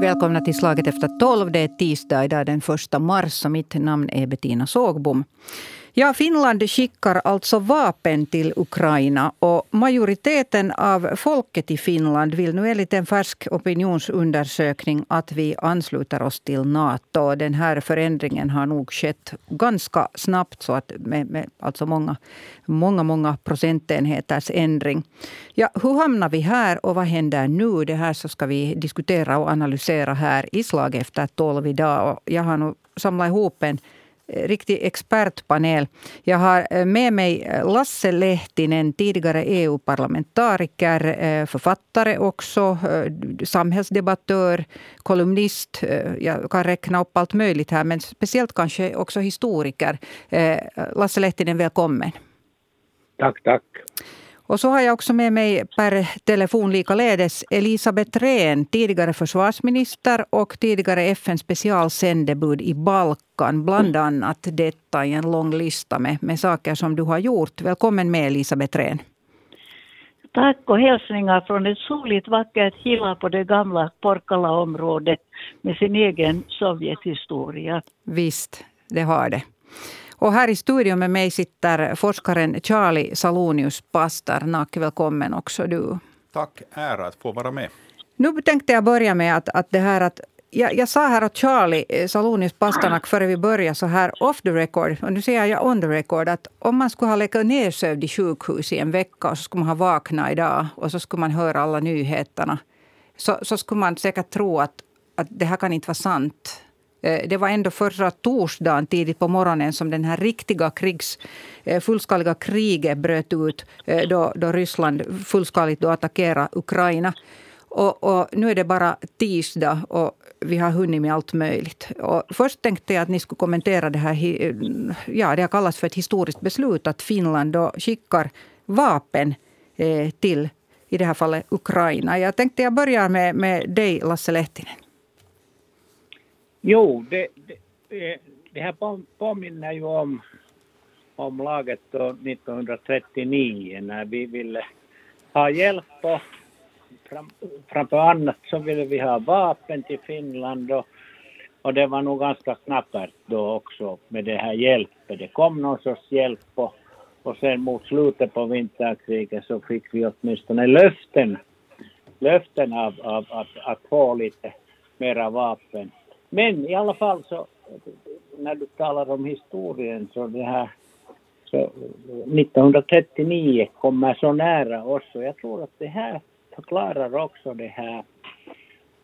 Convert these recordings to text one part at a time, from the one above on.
Välkomna till Slaget efter tolv. Det är tisdag idag den 1 mars och mitt namn är Bettina Sågbom. Ja, Finland skickar alltså vapen till Ukraina och majoriteten av folket i Finland vill nu enligt en färsk opinionsundersökning att vi ansluter oss till Nato. Den här förändringen har nog skett ganska snabbt, så att med, med alltså många, många, många procentenheters ändring. Ja, hur hamnar vi här och vad händer nu? Det här så ska vi diskutera och analysera här i Slag efter tolv idag. Och jag har nu samlat ihop en riktig expertpanel. Jag har eh, med mig eh, Lasse Lehtinen, tidigare EU-parlamentariker, eh, författare också, samhällsdebattör, kolumnist. Jag kan räkna upp allt möjligt här, men speciellt kanske också historiker. Lasse Lehtinen, välkommen. Tack, tack. Och så har jag också med mig per telefon likaledes Elisabeth Rehn, tidigare försvarsminister och tidigare FNs specialsändebud i Balkan. Bland annat detta i en lång lista med, med saker som du har gjort. Välkommen med Elisabeth Rehn. Tack och hälsningar från ett soligt vackert Hila på det gamla Porkala-området med sin egen Sovjethistoria. Visst, det har det. Och här i studion med mig sitter forskaren Charlie Salonius Pasternak. Välkommen också du. Tack, ära att få vara med. Nu tänkte jag börja med att, att det här att jag, jag, sa här åt Charlie eh, Salonius Pasternak före vi började så här off the record, och nu säger jag on the record, att om man skulle ha legat nedsövd i sjukhus i en vecka och så skulle man ha vaknat idag och så skulle man höra alla nyheterna, så, så skulle man säkert tro att, att det här kan inte vara sant. Eh, det var ändå förra torsdagen tidigt på morgonen som den här riktiga krigs, eh, fullskaliga kriget bröt ut då, då Ryssland fullskaligt då attackerade Ukraina. Och, och, nu är det bara tisdag och vi har hunnit med allt möjligt. Och först tänkte jag att ni skulle kommentera det här. Ja, det har kallats för ett historiskt beslut att Finland då skickar vapen eh, till, i det här fallet, Ukraina. Jag tänkte jag börjar med, med dig, Lasse Lehtinen. Jo, det, det, eh, det här påminner ju om, om laget då 1939 när vi ville ha hjälp och fram, framför annat så ville vi ha vapen till Finland och, och det var nog ganska knappert då också med det här hjälpen. Det kom någon sorts hjälp och, och sen mot slutet på vinterkriget så fick vi åtminstone löften, löften av, av att, att få lite mera vapen. Men i alla fall så, när du talar om historien så det här, så eh, 1939 kommer så nära oss och jag tror att det här förklarar också det här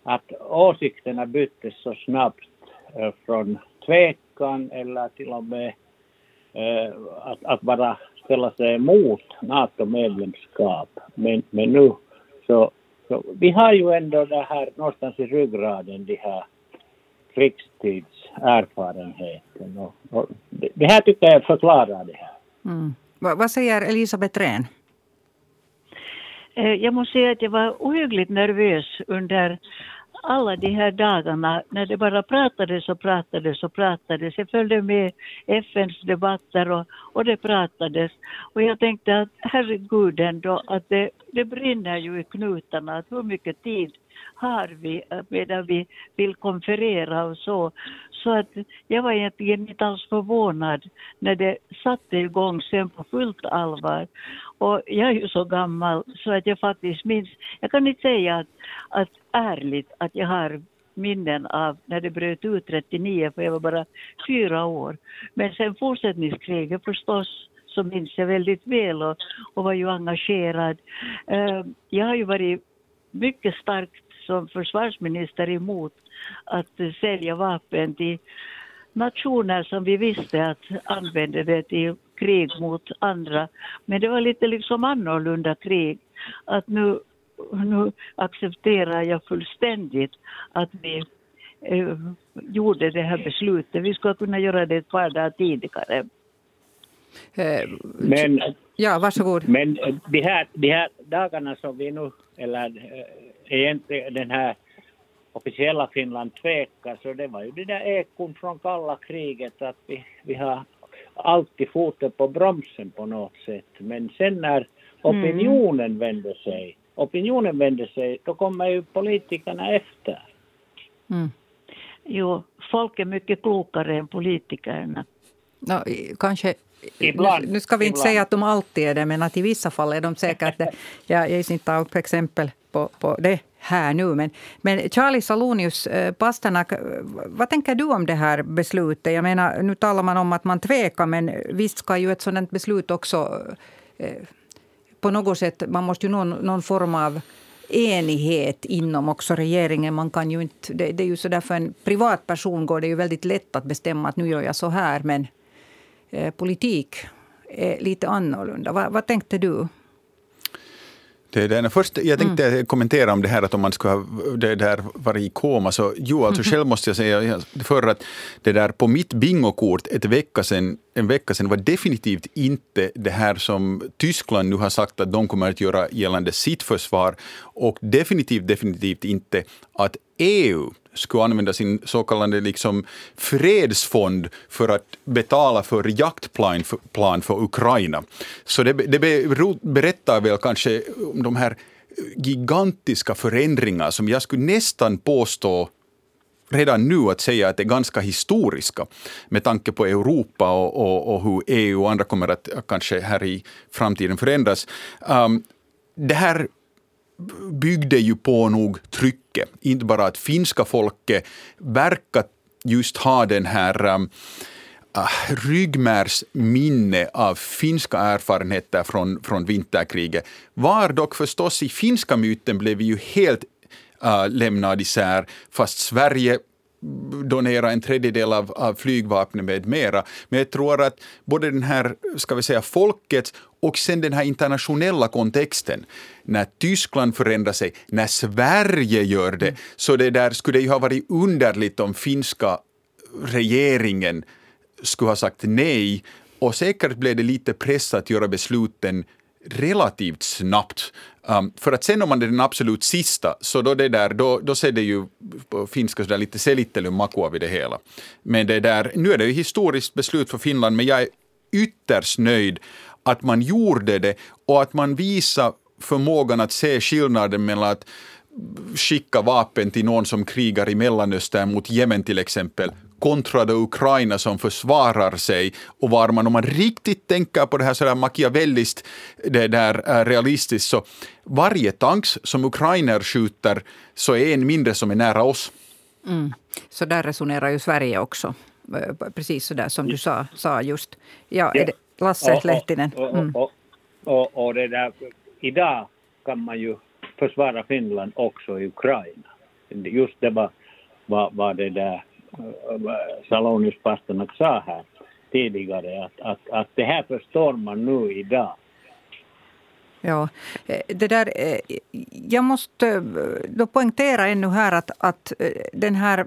att åsikterna byttes så snabbt eh, från tvekan eller till och med eh, att, att bara ställa sig emot NATO-medlemskap. Men, men nu så, så, vi har ju ändå det här någonstans i ryggraden, de här krigstidserfarenheten. Och, och det, det här tycker jag förklarar det här. Mm. Vad säger Elisabeth Rehn? Eh, jag måste säga att jag var ohyggligt nervös under alla de här dagarna när det bara pratades och pratades och pratades. Jag följde med FNs debatter och, och det pratades. Och jag tänkte att herregud ändå att det, det brinner ju i knutarna. Att hur mycket tid har vi eh, medan vi vill konferera och så. Så att jag var egentligen inte alls förvånad när det satte igång sen på fullt allvar. Och jag är ju så gammal så att jag faktiskt minns, jag kan inte säga att, att ärligt att jag har minnen av när det bröt ut 39, för jag var bara fyra år. Men sen fortsättningskriget förstås så minns jag väldigt väl och, och var ju engagerad. Uh, jag har ju varit mycket starkt som försvarsminister emot att sälja vapen till nationer som vi visste att använde det till krig mot andra. Men det var lite liksom annorlunda krig. Att nu, nu accepterar jag fullständigt att vi eh, gjorde det här beslutet. Vi skulle kunna göra det ett par dagar tidigare. Eh, men, ja, varsågod. Men de här, de här dagarna som vi nu, eller eh, egentligen den här officiella Finland tvekar så det var ju det där ekon från kalla kriget att vi, vi har alltid foten på bromsen på något sätt. Men sen när opinionen vänder sig, opinionen vänder sig, då kommer ju politikerna efter. Mm. Jo, folk är mycket klokare än politikerna. No, kanske Ibland. Nu, nu ska vi inte Ibland. säga att de alltid är det, men att i vissa fall är de säkert det. Jag jag inte ta upp exempel på, på det här nu. Men, men Charlie Salonius-Pasternak, eh, vad tänker du om det här beslutet? Jag menar, nu talar man om att man tvekar, men visst ska ju ett sådant beslut också eh, på något sätt, man måste ju någon, någon form av enighet inom också regeringen. Man kan ju inte, det, det är ju så där för en privatperson går det ju väldigt lätt att bestämma att nu gör jag så här, men eh, politik är lite annorlunda. Va, vad tänkte du? Det där, först, jag tänkte kommentera om det här att om man skulle ha det där varit i koma. Så, jo, alltså själv måste jag säga för att det där på mitt bingokort ett vecka sedan, en vecka sedan var definitivt inte det här som Tyskland nu har sagt att de kommer att göra gällande sitt försvar och definitivt, definitivt inte att EU skulle använda sin så kallade liksom fredsfond för att betala för jaktplan för, plan för Ukraina. Så det, det berättar väl kanske om de här gigantiska förändringar som jag skulle nästan påstå redan nu att säga att det är ganska historiska med tanke på Europa och, och, och hur EU och andra kommer att kanske här i framtiden förändras. Um, det här byggde ju på nog trycket. Inte bara att finska folket verkar just ha den här um, äh, ryggmärgsminne av finska erfarenheter från, från vinterkriget. Var dock förstås i finska myten blev vi ju helt äh, lämnad isär, fast Sverige donera en tredjedel av, av flygvapnet med mera. Men jag tror att både den här, ska vi säga, folkets och sen den här internationella kontexten, när Tyskland förändrar sig, när Sverige gör det, så det där skulle det ju ha varit underligt om finska regeringen skulle ha sagt nej och säkert blev det lite press att göra besluten relativt snabbt. Um, för att sen om man är den absolut sista, så då, det där, då, då ser det ju på finska sådär lite selittelymakua vid det hela. Men det där, nu är det ju historiskt beslut för Finland, men jag är ytterst nöjd att man gjorde det och att man visar förmågan att se skillnaden mellan att skicka vapen till någon som krigar i Mellanöstern mot Jemen till exempel, kontra det Ukraina som försvarar sig och var man, om man riktigt tänker på det här sådär machiavelliskt, det där är realistiskt, så varje tanks som ukrainer skjuter så är en mindre som är nära oss. Mm. Så där resonerar ju Sverige också. Eh, Precis så där som du sa, sa just. Ja, är det Lasse Lehtinen. Och, Mm. och, och, och, det där, idag kan man ju försvara Finland också i Ukraina. Just det var vad, vad det där Salonius-pastorna sa här tidigare, att, att, att det här förstår man nu idag. Ja, eh, det där, eh, jag måste eh, då poängtera ännu här att, att den här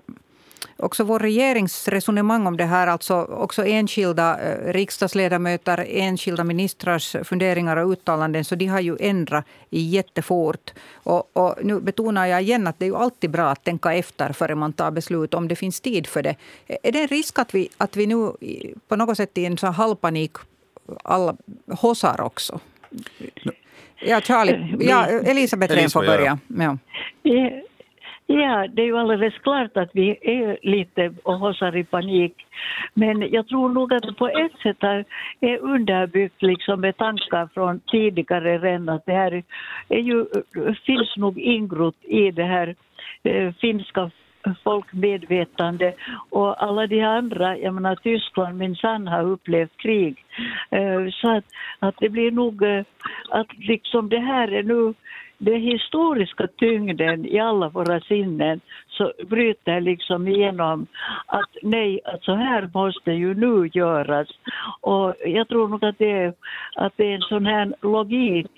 Också vår regerings resonemang om det här, alltså också enskilda eh, riksdagsledamöter, enskilda ministrars funderingar och uttalanden, så de har ju ändrat jättefort. Och, och nu betonar jag igen att det är ju alltid bra att tänka efter före man tar beslut, om det finns tid för det. Är det en risk att vi, att vi nu på något sätt i en så här halvpanik alla hossar också? Ja, Charlie. Ja, Elisabeth Rehn får börja. Ja. Ja, det är ju alldeles klart att vi är lite och hossar i panik. Men jag tror nog att det på ett sätt är, underbyggt liksom med tankar från tidigare redan att det här är ju, finns nog ingrott i det här eh, finska folkmedvetande och alla de andra, jag menar Tyskland minsann har upplevt krig. Eh, så att, att det blir nog eh, att liksom det här är nu den historiska tyngden i alla våra sinnen så bryter liksom igenom att nej, att så här måste ju nu göras. Och jag tror nog att det är, att det är en sån här logik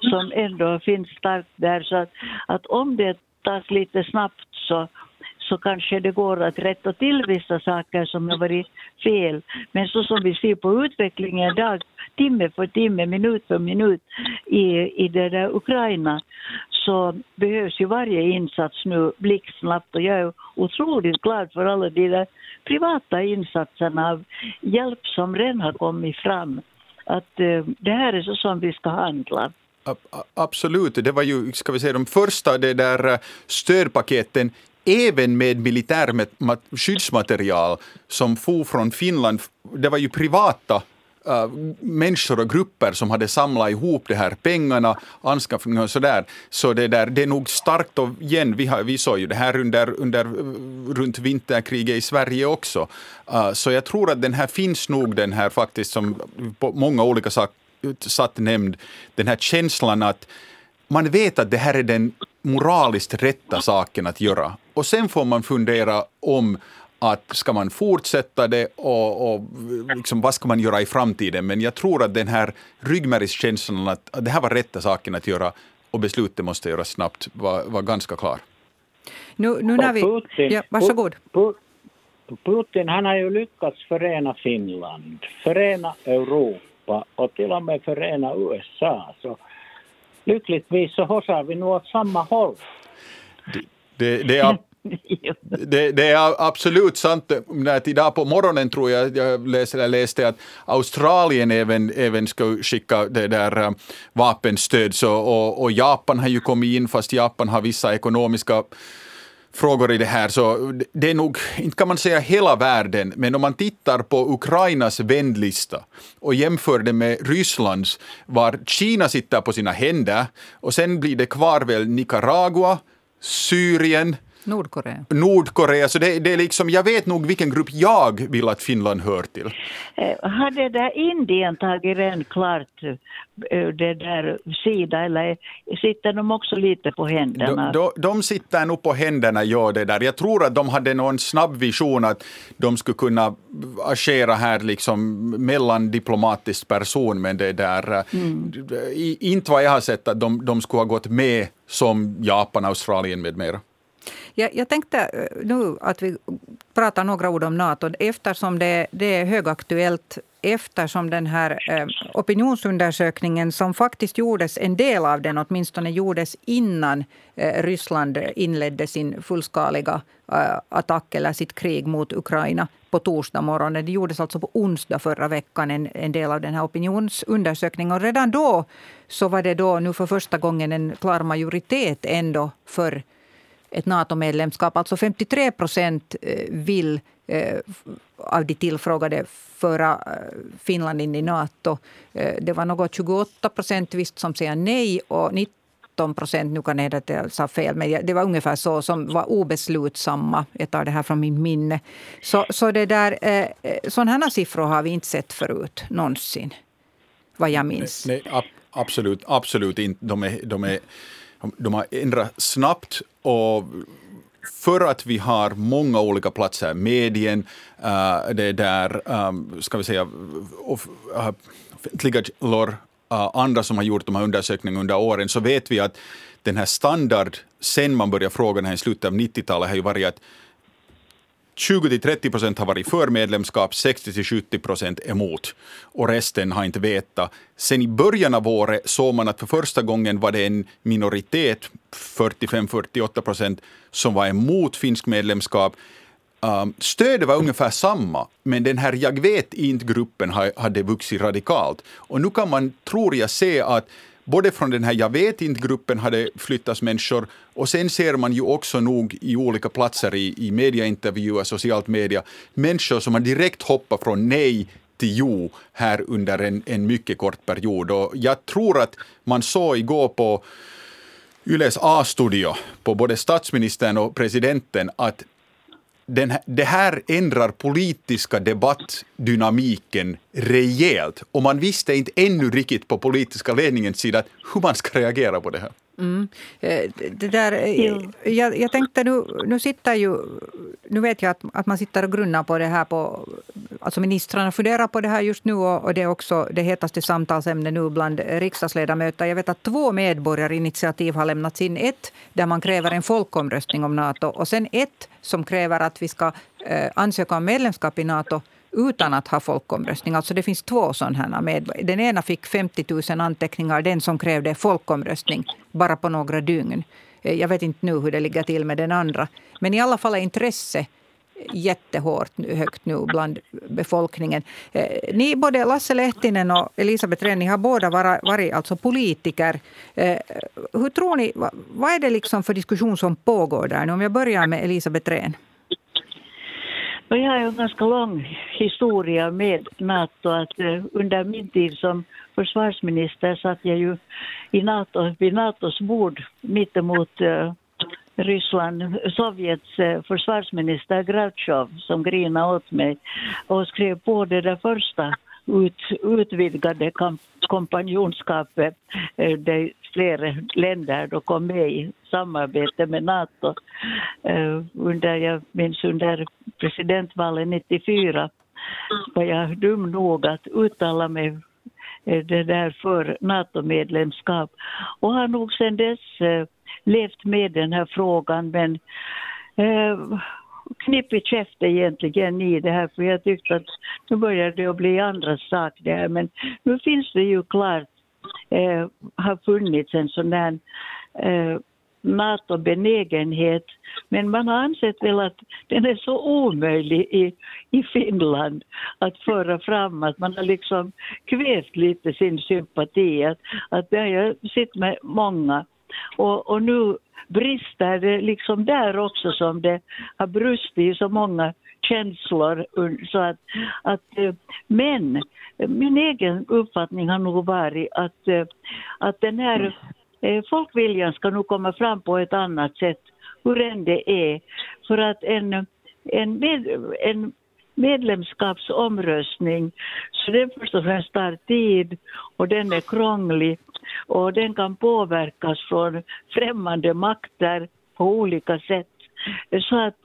som ändå finns starkt där så att, att om det tas lite snabbt så så kanske det går att rätta till vissa saker som har varit fel. Men så som vi ser på utvecklingen idag, timme för timme, minut för minut i, i det där Ukraina så behövs ju varje insats nu blixtsnabbt och jag är otroligt glad för alla de där privata insatserna av hjälp som redan har kommit fram att eh, det här är så som vi ska handla. Absolut, det var ju ska vi säga, de första det där eh, stödpaketen även med militär skyddsmaterial som for från Finland. Det var ju privata uh, människor och grupper som hade samlat ihop de här pengarna, anskaffningen och sådär. Så det, där, det är nog starkt och igen, vi, har, vi såg ju det här under, under, runt vinterkriget i Sverige också. Uh, så jag tror att den här finns nog den här faktiskt som på många olika sätt nämnd, den här känslan att man vet att det här är den moraliskt rätta saken att göra. Och sen får man fundera om att ska man fortsätta det och, och liksom, vad ska man göra i framtiden? Men jag tror att den här ryggmärgskänslan att, att det här var rätta saken att göra och beslutet måste göras snabbt var, var ganska klar. Nu, nu när vi... Putin, ja, varsågod. Putin han har ju lyckats förena Finland, förena Europa och till och med förena USA. Så lyckligtvis så hossar vi nu åt samma håll. Det, det, är det, det, är absolut sant. idag på morgonen tror jag jag läste, läste att Australien även, även ska skicka det där äh, vapenstöd. Så, och, och, Japan har ju kommit in, fast Japan har vissa ekonomiska frågor i det här. Så det är nog, inte kan man säga hela världen, men om man tittar på Ukrainas vändlista och jämför det med Rysslands, var Kina sitter på sina händer och sen blir det kvar väl Nicaragua, Syrien, Nordkorea. Nordkorea, så det, det, är liksom, jag vet nog vilken grupp jag vill att Finland hör till. Eh, har det där Indien tagit redan klart eh, det där sida eller sitter de också lite på händerna? De, de, de sitter nog på händerna, ja det där. Jag tror att de hade någon snabb vision att de skulle kunna agera här liksom mellan diplomatisk person, men det där, mm. inte vad jag har sett att de, de skulle ha gått med som Japan, Australien med mera. Jag, jag tänkte eh, nu att vi pratar några ord om Nato eftersom det, det är högaktuellt eftersom den här eh, opinionsundersökningen som faktiskt gjordes, en del av den åtminstone gjordes innan eh, Ryssland inledde sin fullskaliga eh, attack eller sitt krig mot Ukraina på torsdag morgon. Det gjordes alltså på onsdag förra veckan, en, en del av den här opinionsundersökningen. Och redan då så var det då nu för första gången en klar majoritet ändå för ett NATO-medlemskap. Alltså 53 procent eh, vill eh, av de tillfrågade föra eh, Finland in i NATO. Det var något 28 procent visst som säger nej och 19 procent, nu kan det hända att jag sa fel, men det var ungefär så, som var obeslutsamma. Jag tar det här från min minne. Så, så det där, sådana här siffror har vi inte sett förut, någonsin. Vad jag minns. Nej, nej absolut, absolut inte. De är, de är de har ändrat snabbt och för att vi har många olika platser, medien, äh, det där, um, ska vi säga, uh, offentliga eh, uh, eh, andra som har gjort de här undersökningarna under åren, så vet vi att den här standard, sen man började fråga den här i slutet av 90-talet, har ju varit att 20-30 procent har varit för medlemskap, 60-70 procent emot. Och resten har inte vetat. Sen i början av året såg man att för första gången var det en minoritet, 45-48 procent, som var emot finsk medlemskap. Um, stödet var ungefär samma, men den här jag vet inte-gruppen hade vuxit radikalt. Och nu kan man, tror jag, se att både från den här jag vet inte-gruppen har det flyttats människor och sen ser man ju också nog i olika platser i, i mediaintervjuer, socialt media, människor som har direkt hoppat från nej till jo här under en, en mycket kort period. Och jag tror att man såg igår på Yles A-studio på både statsministern och presidenten att den, det här ändrar politiska debattdynamiken rejält. Och man visste inte ännu riktigt på politiska ledningens sida hur man ska reagera på det här. Mm. Eh, det där, eh, jag, jag, tänkte nu, nu sitter ju... Nu vet jag att, att man sitter och grunnar på det här. På, alltså ministrarna funderar på det här just nu och, och det är också det hetaste samtalsämnet nu bland riksdagsledamöter. Jag vet att två medborgarinitiativ har lämnats in. Ett där man kräver en folkomröstning om Nato och sen ett som kräver att vi ska eh, ansöka om medlemskap i Nato utan att ha folkomröstning. Alltså det finns två sådana med. Den ena fick 50 000 anteckningar, den som krävde folkomröstning, bara på några dygn. Eh, jag vet inte nu hur det ligger till med den andra. Men i alla fall är intresse jättehårt nu, högt nu bland befolkningen. Eh, ni, både Lasse Lehtinen och Elisabeth Rehn, ni har båda varit, alltså politiker. Eh, hur tror ni, vad, vad är det liksom för diskussion som pågår där? Nu, om jag börjar med Elisabeth Rehn. Jag har en ganska lång historia med Nato. Att eh, under min tid som försvarsminister satt jag ju i NATO, vid Natos bord mittemot uh, Ryssland, Sovjets uh, försvarsminister Gratjov som grinade åt mig och skrev på det där första ut, utvidgade kompanjonskapet eh, där flera länder då kom med i samarbete med Nato. Eh, under, jag minns under presidentvalet 94 var jag dum nog att uttala mig Eh, det där för NATO-medlemskap och har nog sedan dess eh, levt med den här frågan men eh, knipp i käft egentligen i det här för jag tyckte att nu börjar det att bli andra sak det här men nu finns det ju klart, eh, har funnits en sån där eh, NATO-benägenhet. Men man har ansett väl att den är så omöjlig i, i Finland att föra fram att man har liksom kvävt lite sin sympati. Att, att det har jag sett med många. Och, och nu brister det liksom där också som det har brustit i så många känslor. Så att, att, eh, men min egen uppfattning har nog varit att, eh, att den här eh, folkviljan ska nog komma fram på ett annat sätt, hur än det är. För att en, en, med, en medlemskapsomröstning, så den först och främst tar tid och den är krånglig och den kan påverkas från främmande makter på olika sätt. Så att,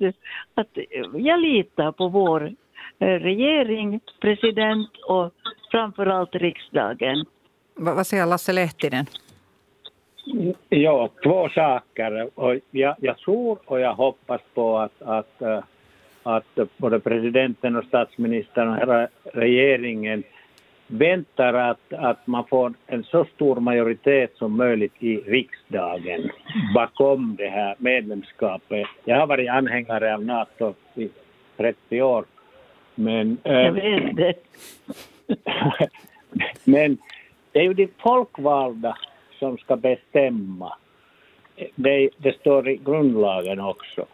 att jag litar på vår eh, regering, president och framförallt riksdagen. Vad säger Lasse Lehtinen? Ja, två saker. Och jag, jag tror och jag hoppas på att, att, eh, att både presidenten och statsministern och hela regeringen väntar att, att man får en så stor majoritet som möjligt i riksdagen bakom det här medlemskapet. Jag har varit anhängare av Nato i 30 år. Men, eh, jag vet det. men det är ju de folkvalda som ska bestämma. Det, det står i grundlagen också.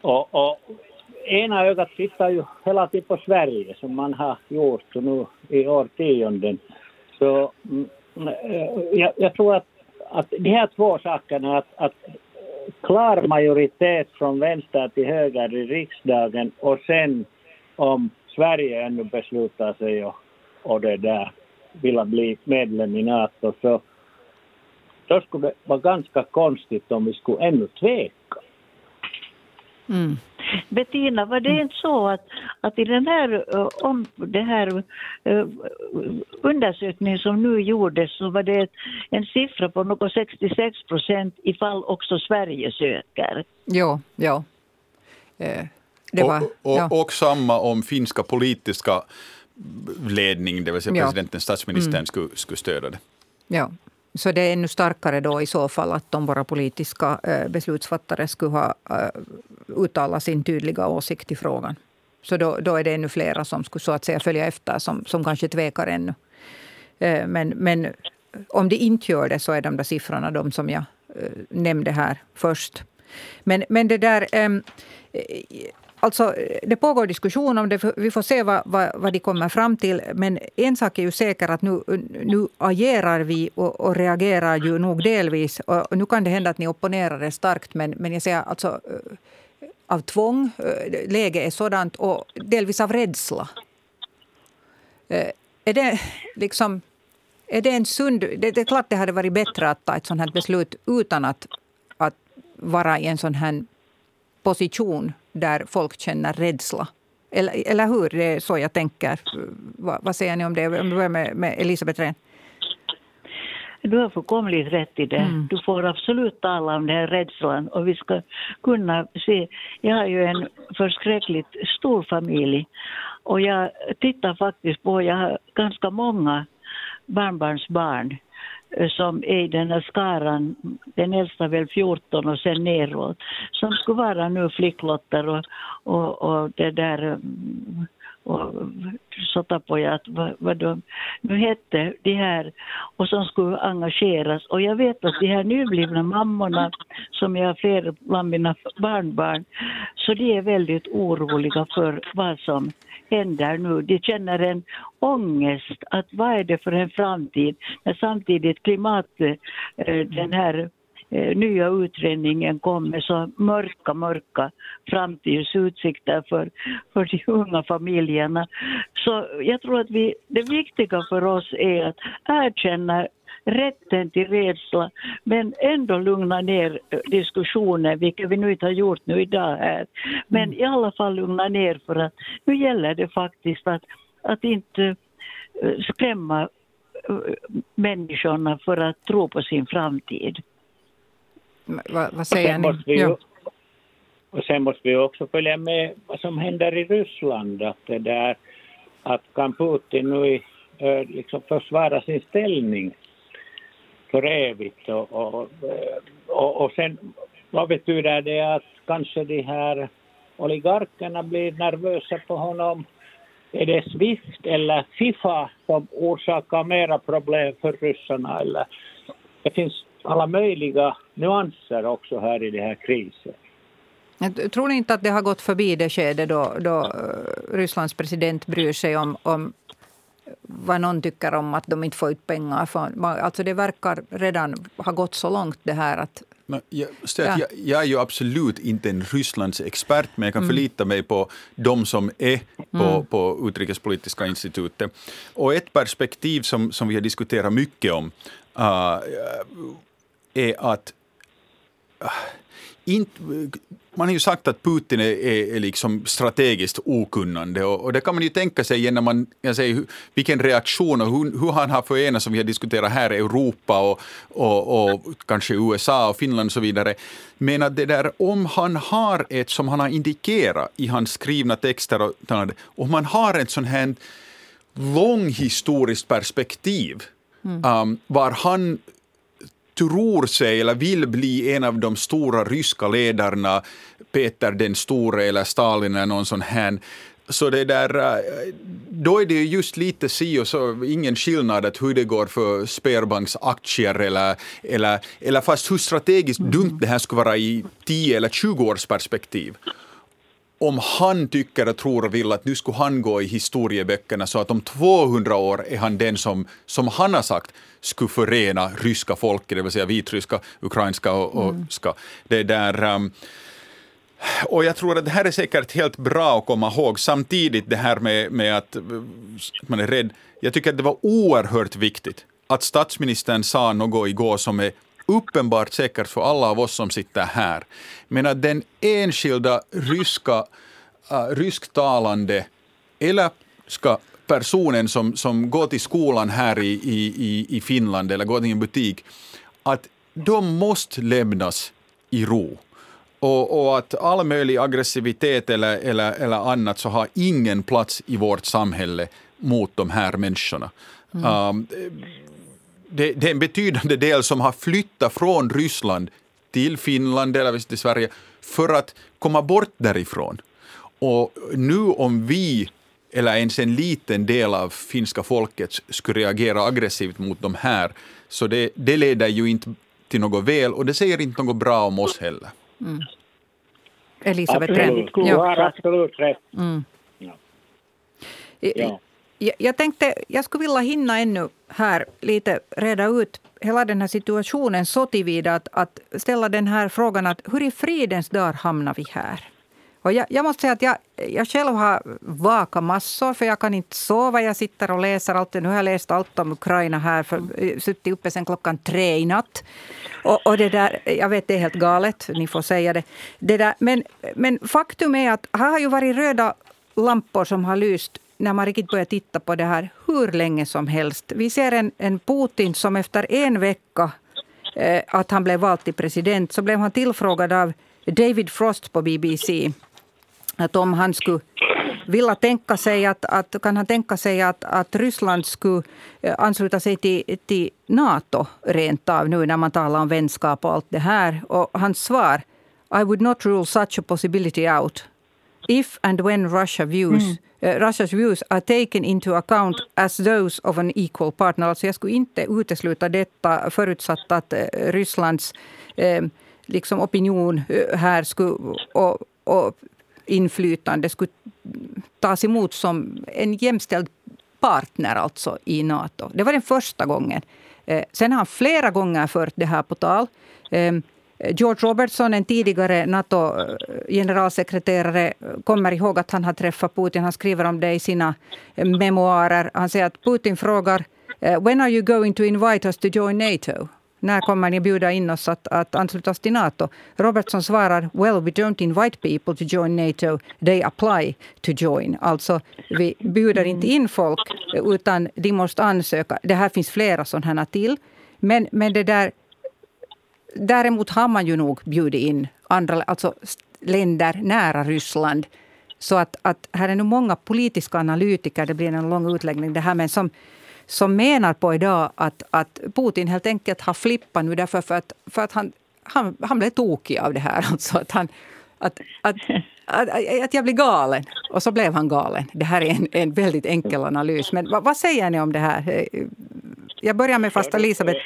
Och, och ena ögat tittar ju hela tiden på Sverige som man har gjort nu i årtionden. Så mm, eh, jag, jag, tror att, att de här två sakerna, att, att klar majoritet från vänster till höger i riksdagen och sen om Sverige ännu beslutar sig och, och det där vill bli medlem i NATO så då skulle det vara ganska konstigt om vi skulle ännu tveka. Mm. Bettina, var det inte så att, att i den här, uh, om, det här uh, undersökningen som nu gjordes så var det en siffra på något 66 procent ifall också Sverige söker? Ja, ja. Eh, det var, och, och, ja. och samma om finska politiska ledning, det vill säga presidenten, ja. statsministern, mm. skulle, skulle stödja det. Ja, så det är ännu starkare då i så fall att de våra politiska eh, beslutsfattare skulle ha eh, uttalat sin tydliga åsikt i frågan. Så då, då är det ännu flera som skulle så att säga följa efter, som, som kanske tvekar ännu. Eh, men, men om de inte gör det så är de där siffrorna de som jag nämnde här först. Men, men det där... Ehm, Alltså, det pågår diskussion om det. Vi får se vad, vad, vad, de kommer fram till. Men en sak är ju säker att nu, nu agerar vi och, och reagerar ju nog delvis. Och nu kan det hända att ni opponerar er starkt, men, men jag säger alltså eh, av tvång. Eh, läget är sådant och delvis av rädsla. Eh, är det liksom... Är det en sund... Det, det är klart det hade varit bättre att ta ett sånt här beslut utan att, att vara i en sån här position där folk känner rädsla. Eller, eller hur? Det är så jag tänker. Vad, vad säger ni om det? Om vi börjar med, med Elisabeth Rehn. Du har fullkomligt rätt i det. Mm. Du får absolut tala om den här rädslan och vi ska kunna se. Jag har ju en förskräckligt stor familj och jag tittar faktiskt på, jag har ganska många barnbarnsbarn Eh, som är i den här skaran, den äldsta väl 14 och sen neråt, som skulle vara nu flicklotter och, och, och det där mm, och så att vad, vad de nu hette, de här, och som skulle engageras. Och jag vet att de här nyblivna mammorna, som jag har flera bland mina barnbarn, så de är väldigt oroliga för vad som händer nu. De känner en ångest, att vad är det för en framtid, när samtidigt klimat, eh, den här nya utredningen kom med så mörka, mörka framtidsutsikter för, för de unga familjerna. Så jag tror att vi, det viktiga för oss är att erkänna rätten till rädsla, men ändå lugna ner diskussionen, vilket vi nu inte har gjort nu idag här. Men mm. i alla fall lugna ner för att nu gäller det faktiskt att, att inte eh, skrämma eh, människorna för att tro på sin framtid. Vad, vad säger ni? Vi, ja. Och sen måste vi också följa med vad som händer i Ryssland. Att, det där, att kan Putin nu liksom försvara sin ställning för evigt? Och, och, och, och sen vad betyder det att kanske de här oligarkerna blir nervösa på honom? Är det Swift eller Fifa som orsakar mera problem för ryssarna? Eller det finns alla möjliga nyanser också här i den här krisen. tror ni inte att det har gått förbi det skede då, då eh, Rysslands president bryr sig om, om vad någon tycker om att de inte får ut pengar. För, alltså det verkar redan ha gått så långt det här att men jag, ja. jag, jag, är ju absolut inte en Rysslands expert, men jag kan mm. förlita mig på de som är på, mm. på Utrikespolitiska institutet. Och ett perspektiv som, som vi har diskuterat mycket om uh, är att äh, inte, man har ju sagt att Putin är, är, är liksom strategiskt okunnande och, och, det kan man ju tänka sig när man jag säger, vilken reaktion och hur, hur han har förenat, som vi har diskuterat här, Europa och, och, och, kanske USA och Finland och så vidare. Men att det där, om han har ett, som han har indikerat i hans skrivna texter, och, om man har ett sånt här långhistoriskt perspektiv, mm. um, var han tror sig eller vill bli en av de stora ryska ledarna, Peter den store eller Stalin eller någon sån här, så det där, eh, då är det just lite si och så, ingen skillnad att hur det går för Sperbanks aktier eller, eller, eller fast hur strategiskt dumt det här skulle vara i 10 eller 20 års perspektiv om han tycker och tror och vill att nu skulle han gå i historieböckerna så att om 200 år är han den som, som han har sagt skulle förena ryska folket, det vill säga vitryska, ukrainska och, och mm. ska. Det där, um, och jag tror att det här är säkert helt bra att komma ihåg. Samtidigt det här med, med att man är rädd. Jag tycker att det var oerhört viktigt att statsministern sa något igår som är uppenbart säkert för alla av oss som sitter här. Men att den enskilda ryska, uh, rysktalande eller ska personen som, som går till skolan här i, i, i Finland eller går till en butik, att de måste lämnas i ro. Och, och, att all möjlig aggressivitet eller, eller, eller annat så har ingen plats i vårt samhälle mot de här människorna. Mm. Um, det, det, är en betydande del som har flyttat från Ryssland till Finland eller till Sverige för att komma bort därifrån. Och nu om vi, eller ens en liten del av finska folket, skulle reagera aggressivt mot de här, så det, det leder ju inte till något väl och det säger inte något bra om oss heller. Mm. Elisabeth Absolut, du har absolut rätt. Mm. Ja. Ja. Jag, tänkte, jag skulle vilja hinna ännu här lite reda ut hela den här situationen så tillvida att, att ställa den här frågan att hur i fridens dag hamnar vi här? Och jag, jag, måste säga att jag, jag själv har vakat massor, för jag kan inte sova. Jag sitter och läser allt. Nu har jag läst allt om Ukraina här, för suttit uppe sen klockan tre i natt. Och, och det där, jag vet, det är helt galet, ni får säga det. det där, men, men faktum är att här har ju varit röda lampor som har lyst när man riktigt börjar titta på det här hur länge som helst. Vi ser en, en Putin som efter en vecka eh, att han blev vald till president så blev han tillfrågad av David Frost på BBC att om han skulle vilja tänka sig att, att, kan han tänka sig att, att Ryssland skulle eh, ansluta sig till, till Nato rent av nu när man talar om vänskap och allt det här? Och hans svar, I would not rule such a possibility out if and when Russia views, mm. uh, Russia's views are taken into account as those of an equal partner. Alltså jag skulle inte utesluta detta förutsatt att uh, Rysslands uh, liksom opinion här skulle, och, och inflytande skulle tas emot som en jämställd partner alltså i Nato. Det var den första gången. Sen har han flera gånger fört det här på tal. George Robertson, en tidigare NATO-generalsekreterare, kommer ihåg att han har träffat Putin. Han skriver om det i sina eh, memoarer. Han säger att Putin frågar eh, “When are you going to invite us to join NATO?” När kommer ni bjuda in oss att, att ansluta oss till Nato? Robertson svarar “Well, we don't invite people to join NATO, they apply to join”. Alltså, vi bjuder inte in folk, utan de måste ansöka. Det här finns flera sådana till. Men, men det där Däremot har man ju nog bjudit in andra alltså länder nära Ryssland. Så att, att här är nu många politiska analytiker, det blir en lång utläggning det här, men som, som menar på idag att, att Putin helt enkelt har flippat nu därför för att, för att han, han, han blev tokig av det här. Alltså att, han, att, att, att, att jag blir galen. Och så blev han galen. Det här är en, en väldigt enkel analys. Men vad, vad säger ni om det här? Eh, jag börjar med fast Elisabeth,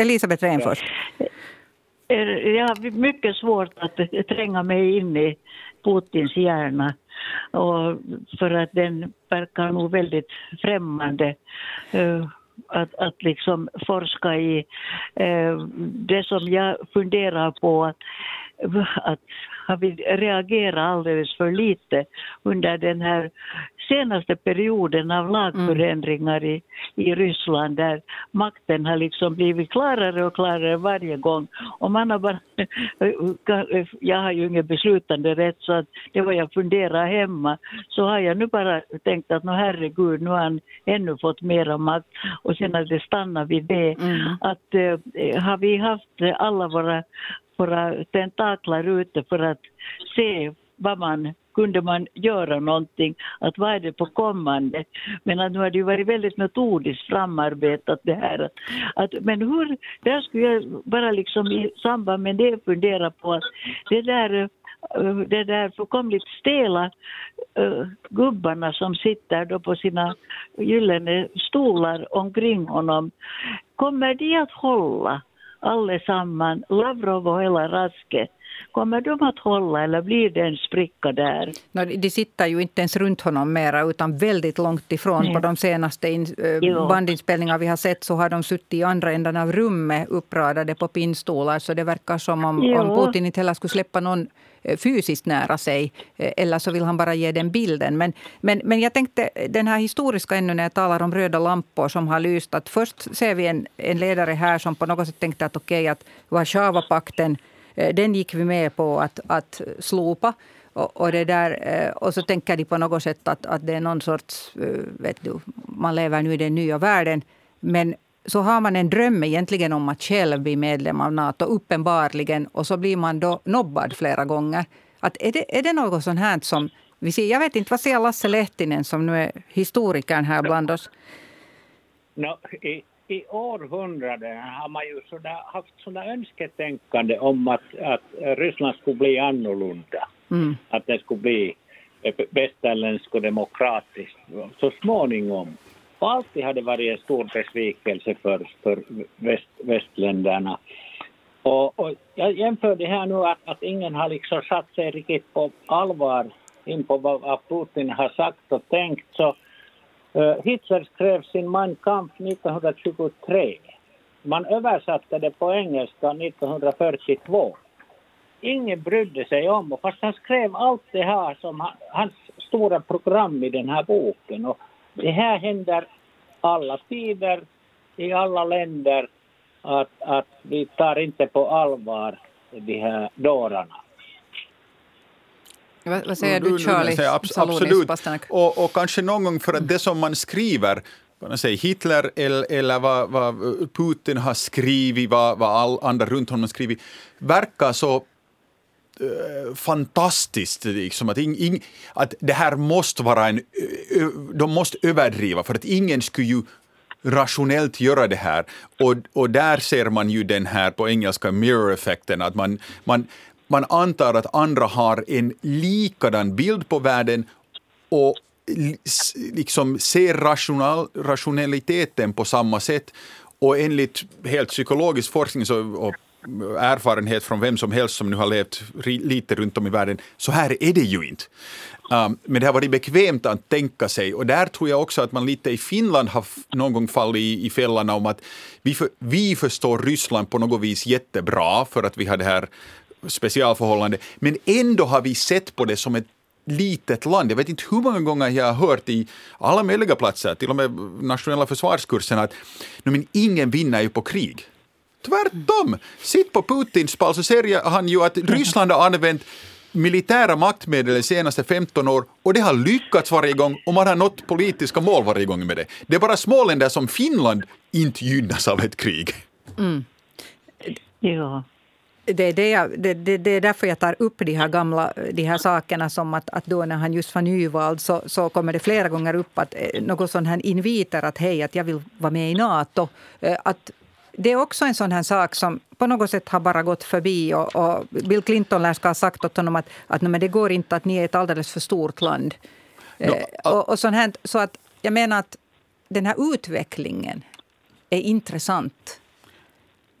Elisabeth Renfors. Eh, jag har mycket svårt att tränga mig in i Putins hjärna. Och för att den verkar nog väldigt främmande. Eh, att, att liksom forska i eh, det som jag funderar på att, att har vi reagerat alldeles för lite under den här senaste perioden av lagförändringar i, i Ryssland där makten har liksom blivit klarare och klarare varje gång. Och man har bara, jag har ju ingen beslutande rätt så att det var jag funderar hemma så har jag nu bara tänkt att nu herregud nu har han ännu fått mera makt och sen att det stannar vid det. Mm. Att eh, har vi haft alla våra våra tentaklar ute för att se vad man kunde man göra någonting, att vad är det på kommande? Men att nu har det ju varit väldigt metodiskt framarbetat det här. Att, att, men hur, där skulle jag bara liksom i samband med det fundera på att det där eh, det där fullkomligt stela uh, gubbarna som sitter då på sina gyllene stolar omkring honom, kommer de att hålla allesamman, Lavrov och hela Raske, Kommer de att hålla eller blir det en spricka där? No, de sitter ju inte ens runt honom mera utan väldigt långt ifrån. Nej. På de senaste in, äh, bandinspelningar vi har sett så har de suttit i andra änden av rummet uppradade på pinnstolar. Så det verkar som om, om Putin inte heller skulle släppa någon eh, Eh, fysiskt nära sig. Eh, eller så vill han bara ge den bilden. Men, men, men jag tänkte den här historiska ännu när jag talar om röda lampor som har lyst. Att först ser vi en, en ledare här som på något sätt tänkte att okej okay, att Warszawapakten eh, den gick vi med på att, att slopa. Och, och, det där, och så tänker de på något sätt att, att det är någon sorts... Vet du, man lever nu i den nya världen. Men så har man en dröm egentligen om att själv bli medlem av Nato, uppenbarligen. Och så blir man då nobbad flera gånger. Att är, det, är det något sånt här som... Vi ser, jag vet inte, vad säger Lasse Lehtinen som nu är historikern här bland oss? No, i, i århundraden har man ju sådär, haft sådana önsketänkande om att, att Ryssland skulle bli annorlunda. Mm. Att det skulle bli västerländskt och demokratiskt så småningom. Och alltid har det varit en stor besvikelse för, för väst, västländerna. Och, och jag jämför det här nu att, att ingen har liksom satt sig riktigt på allvar in på vad Putin har sagt och tänkt. Så Uh, Hitler skrev sin Mein Kampf 1923. Man översatte det på engelska 1942. Ingen brydde sig om, fast han skrev allt det här som han, hans stora program i den här boken. Och det här händer alla tider, i alla länder, att, att vi tar inte på allvar de här dårarna. Vad, säger du, Charlie? Absolut. Och, och kanske någon gång för att det som man skriver säga, Hitler eller, eller vad, vad, Putin har skrivit, vad, vad all andra runt honom har skrivit, verkar så Eh, fantastiskt. Liksom, att, in, in, att det här måste vara en... De måste överdriva för att ingen skulle ju rationellt göra det här. Och, och där ser man ju den här på engelska mirror-effekten, att man, man, man antar att andra har en likadan bild på världen och liksom ser rational, rationaliteten på samma sätt. Och enligt helt psykologisk forskning så, och erfarenhet från vem som helst som nu har levt lite runt om i världen, så här är det ju inte. Um, men det har varit bekvämt att tänka sig och där tror jag också att man lite i Finland har någon gång fallit i, i fällan om att vi, för, vi förstår Ryssland på något vis jättebra för att vi har det här specialförhållande, men ändå har vi sett på det som ett litet land. Jag vet inte hur många gånger jag har hört i alla möjliga platser, till och med nationella försvarskursen, att men ingen vinner ju på krig. Tvärtom! Sitt på Putins pall så ser han ju att Ryssland har använt militära maktmedel de senaste 15 år och det har lyckats varje gång och man har nått politiska mål varje gång med det. Det är bara småländer som Finland inte gynnas av ett krig. Mm. Ja. Det är, det, jag, det, det, det, är därför jag tar upp de här gamla de här sakerna som att, att då när han just var nyvald så, så kommer det flera gånger upp att eh, något sån här inviter att hej, att jag vill vara med i Nato. Eh, att det är också en sån här sak som på något sätt har bara gått förbi. Och, och Bill Clinton lär ska ha sagt åt honom att, att men det går inte att ni är ett alldeles för stort land. No, eh, och, och sånt här, så att jag menar att den här utvecklingen är intressant.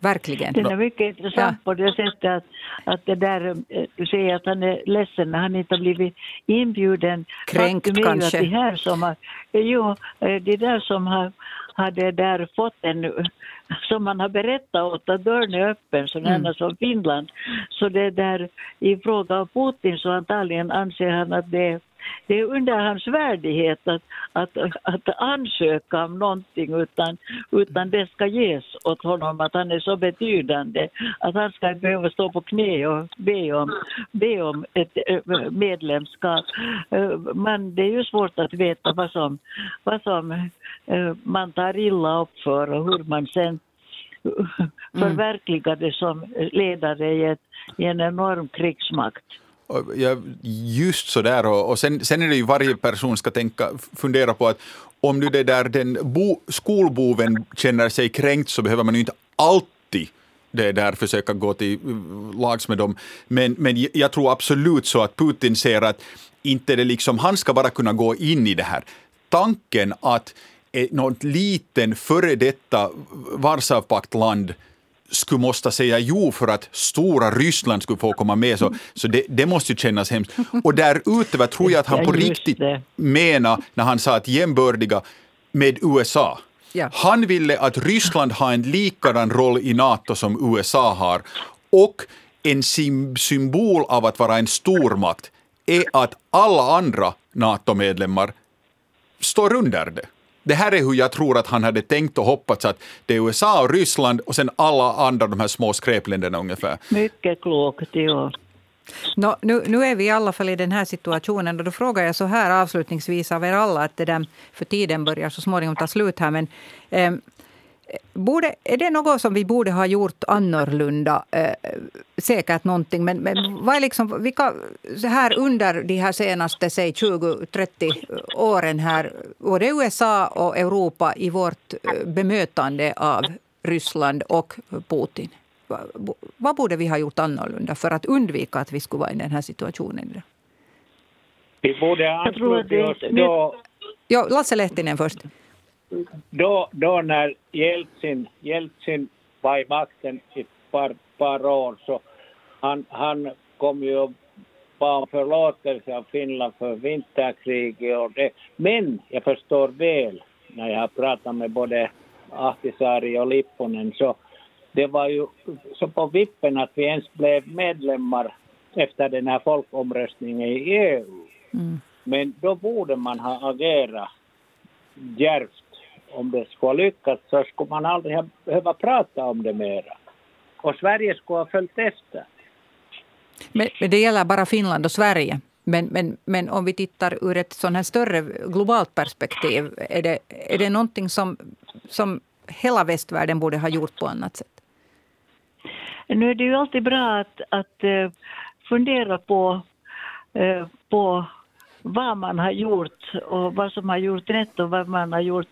Verkligen. Den är mycket intressant ja. på det sättet att, att det där, eh, du säger att han är ledsen när han inte har blivit inbjuden. Kränkt kanske. Att de här som har, jo, eh, de där som har, har det där fått en som man har berättat åt att dörren är öppen, sådana mm. som Finland. Så det där i fråga om Putin så antagligen anser han att det det är under hans värdighet att, att, att ansöka om någonting utan, utan det ska ges åt honom att han är så betydande att han ska behöva stå på knä och be om, be om ett eh, medlemskap. Eh, men det är ju svårt att veta vad som, vad som eh, man tar illa upp för och hur man sen förverkligar det som ledare i, ett, i en enorm krigsmakt. Ja, just så där. Och, och sen, sen är det ju varje person ska tänka, fundera på att om nu det där den bo, skolboven känner sig kränkt så behöver man ju inte alltid det där försöka gå till uh, lags med dem. Men, men jag tror absolut så att Putin ser att inte det liksom, han ska bara kunna gå in i det här. Tanken att något liten före detta Warszawpaktland skulle måste säga jo för att stora Ryssland skulle få komma med. Så, så det, det måste ju kännas hemskt. Och därutöver tror jag att han på riktigt menar när han sa att jämbördiga med USA. Ja. Han ville att Ryssland har en likadan roll i Nato som USA har. Och en symbol av att vara en stormakt är att alla andra NATO-medlemmar står under det. Det här är hur jag tror att han hade tänkt och hoppats att det är USA och Ryssland och sen alla andra de här små skräpländerna ungefär. Mycket klokt, ja. No, nu, nu är vi i alla fall i den här situationen och då frågar jag så här avslutningsvis av er alla, att det där, för tiden börjar så småningom ta slut här, men eh, Borde, är det något som vi borde ha gjort annorlunda? Eh, säkert någonting, men, men vad är liksom, vilka, här under de här senaste 20-30 åren här, både USA och Europa i vårt eh, bemötande av Ryssland och Putin? Vad, vad borde vi ha gjort annorlunda för att undvika att vi skulle vara i den här situationen? Vi borde ansluta oss då... Ja, Lasse Lehtinen först då, då när Jeltsin, Jeltsin var i makten i ett par, par år så han, han kom ju och bad om förlåtelse av Finland för vinterkriget och det. Men jag förstår väl när jag har pratat med både Ahtisaari och Lipponen så det var ju så på vippen att vi ens blev medlemmar efter den här folkomröstningen i EU. Mm. Men då borde man ha agerat djärvt om det skulle ha lyckats så skulle man aldrig ha behöva prata om det mera. Och Sverige skulle ha följt efter. Men, men det gäller bara Finland och Sverige. Men, men, men om vi tittar ur ett sån här större globalt perspektiv, är det, är det någonting som, som hela västvärlden borde ha gjort på annat sätt? Nu är det ju alltid bra att, att uh, fundera på, eh, på vad man har gjort och vad som har gjort rätt och vad man har gjort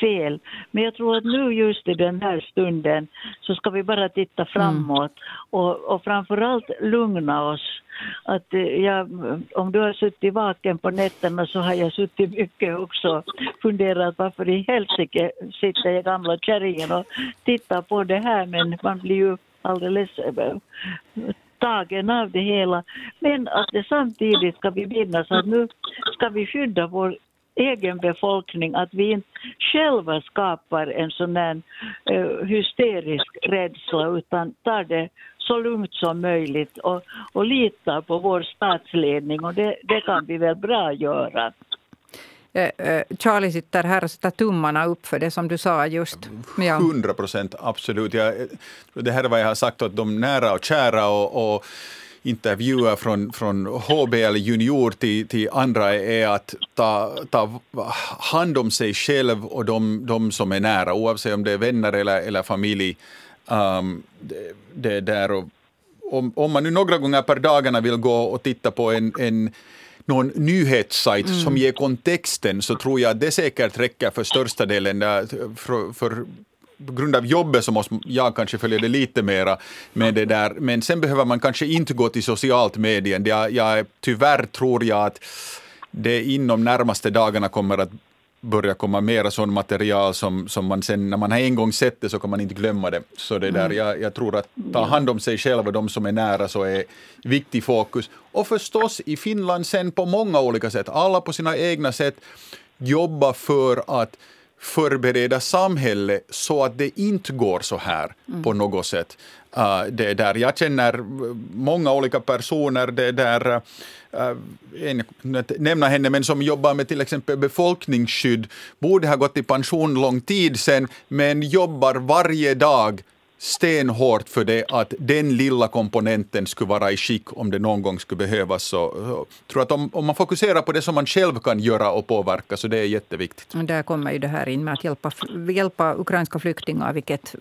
fel. Men jag tror att nu just i den här stunden så ska vi bara titta framåt och, och framförallt lugna oss. Att eh, jag, om du har suttit vaken på nätterna så har jag suttit mycket också funderat varför i helsike sitter jag gamla kärringen och tittar på det här men man blir ju alldeles eh, tagen av det hela. Men att det samtidigt ska vi minnas att nu ska vi skydda vår egen befolkning, att vi inte själva skapar en sån här uh, hysterisk rädsla utan tar det så lugnt som möjligt och, och litar på vår statsledning och det, det kan vi väl bra göra. Eh, eh, Charlie sitter här och sätter tummarna upp för det som du sa just. Hundra procent, absolut. Jag, det här är vad jag har sagt åt de nära och kära och, och intervjuer från, från HBL Junior till, till andra är att ta, ta hand om sig själv och de, de som är nära, oavsett om det är vänner eller, eller familj. Um, det, det där och, om, om man nu några gånger per dagarna vill gå och titta på en, en någon nyhetssajt mm. som ger kontexten så tror jag att det säkert räcker för största delen. För, för på grund av jobbet så måste jag kanske följa det lite mera med det där. Men sen behöver man kanske inte gå till socialt medien. Jag, jag, tyvärr tror jag att det inom närmaste dagarna kommer att börja komma mera sån material som, som man sen, när man har en gång sett det så kan man inte glömma det. Så det där, mm. jag, jag tror att ta hand om sig själv och de som är nära så är viktig fokus. Och förstås i Finland sen på många olika sätt, alla på sina egna sätt, jobba för att förbereda samhället så att det inte går så här mm. på något sätt. Uh, det där. Jag känner äh, många olika personer, det där, uh, en, nämna henne, men som jobbar med till exempel befolkningsskydd, borde ha gått i pension lång tid sedan, men jobbar varje dag stenhårt för det att den lilla komponenten skulle vara i skick om det någon gång skulle behövas. Så, så tror att om, om, man fokuserar på det som man själv kan göra och påverka så det är jätteviktigt. Och där kommer ju det här in med att hjälpa, hjälpa ukrainska flyktingar vilket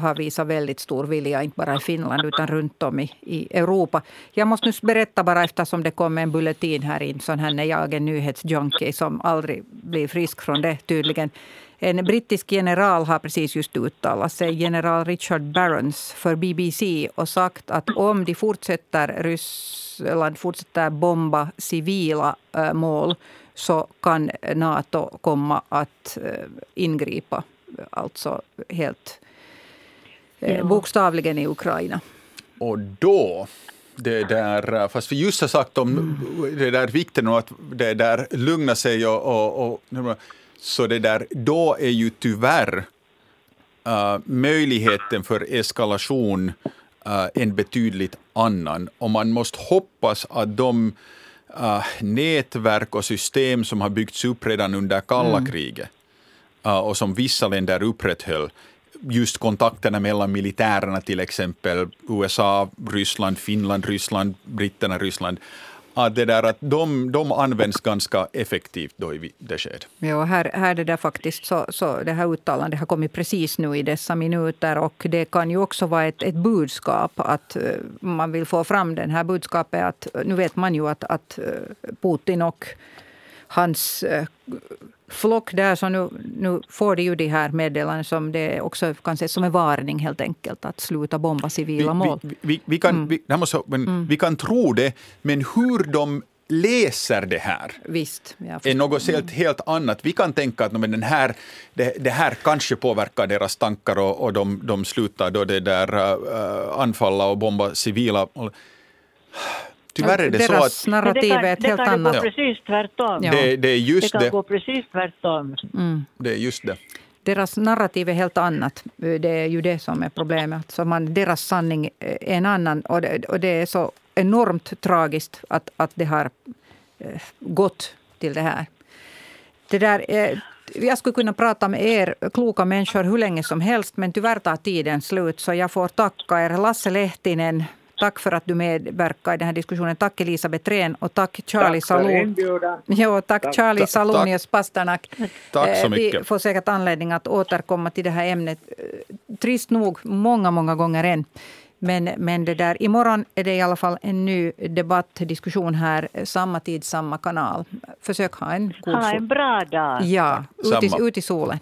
har visat väldigt stor vilja, inte bara i Finland utan runt om i, i Europa. Jag måste nu berätta bara eftersom det kom en bulletin här in, sån här när jag är en nyhetsjunkie som aldrig blir frisk från det tydligen. En brittisk general har precis just uttalat sig, general Richard Barons, för BBC och sagt att om de fortsätter, Ryssland fortsätter bomba civila äh, mål så kan Nato komma att äh, ingripa, alltså helt ja. bokstavligen i Ukraina. Och då det där, fast vi just har sagt om det där vikten av att det där lugna sig och, och, och så det där, då är ju tyvärr uh, möjligheten för eskalation uh, en betydligt annan. Och man måste hoppas att de uh, nätverk och system som har byggts upp redan under kalla mm. kriget och som vissa länder upprätthöll, just kontakterna mellan militärerna till exempel, USA, Ryssland, Finland, Ryssland, britterna, Ryssland, att, det där, att de, de används ganska effektivt då i det skedet. Ja, här, här det där faktiskt så, så det här uttalandet har kommit precis nu i dessa minuter och det kan ju också vara ett, ett budskap att eh, man vill få fram det här budskapet att eh, nu vet man ju att, att eh, Putin och hans uh, flock där, så nu, nu får de ju de här meddelanden som det också kan ses som en varning helt enkelt, att sluta bomba civila mål. Vi, vi, vi kan, mm. vi, måste, men, mm. vi kan tro det, men hur de läser det här Visst, är något helt, helt annat. Vi kan tänka att men den här, det, det här kanske påverkar deras tankar och, och de, de slutar då det där uh, anfalla och bomba civila. Tyvärr är det Deras så att... narrativ är ett helt annat. Det kan gå precis tvärtom. Ja. Det, det, är just det kan det. gå precis tvärtom. Mm. Det är just det. Deras narrativ är helt annat. Det är ju det som är problemet. Så man, deras sanning är en annan. Och det, och det är så enormt tragiskt att, att det har eh, gått till det här. Det där, jag skulle kunna prata med er kloka människor hur länge som helst men tyvärr tar tiden slut. Så jag får tacka er. Lasse Lehtinen, Tack för att du medverkar i den här diskussionen. Tack Elisabeth Rehn och tack Charlie Salon. Jo, tack, tack Charlie Salonius Pasternak. Tack så eh, mycket. Vi får säkert anledning att återkomma till det här ämnet. Eh, trist nog, många, många gånger än. Men, men det där, imorgon är det i alla fall en ny debatt, diskussion här. Samma tid, samma kanal. Försök ha en god Ha en bra dag. Ja, ut i, ut i solen.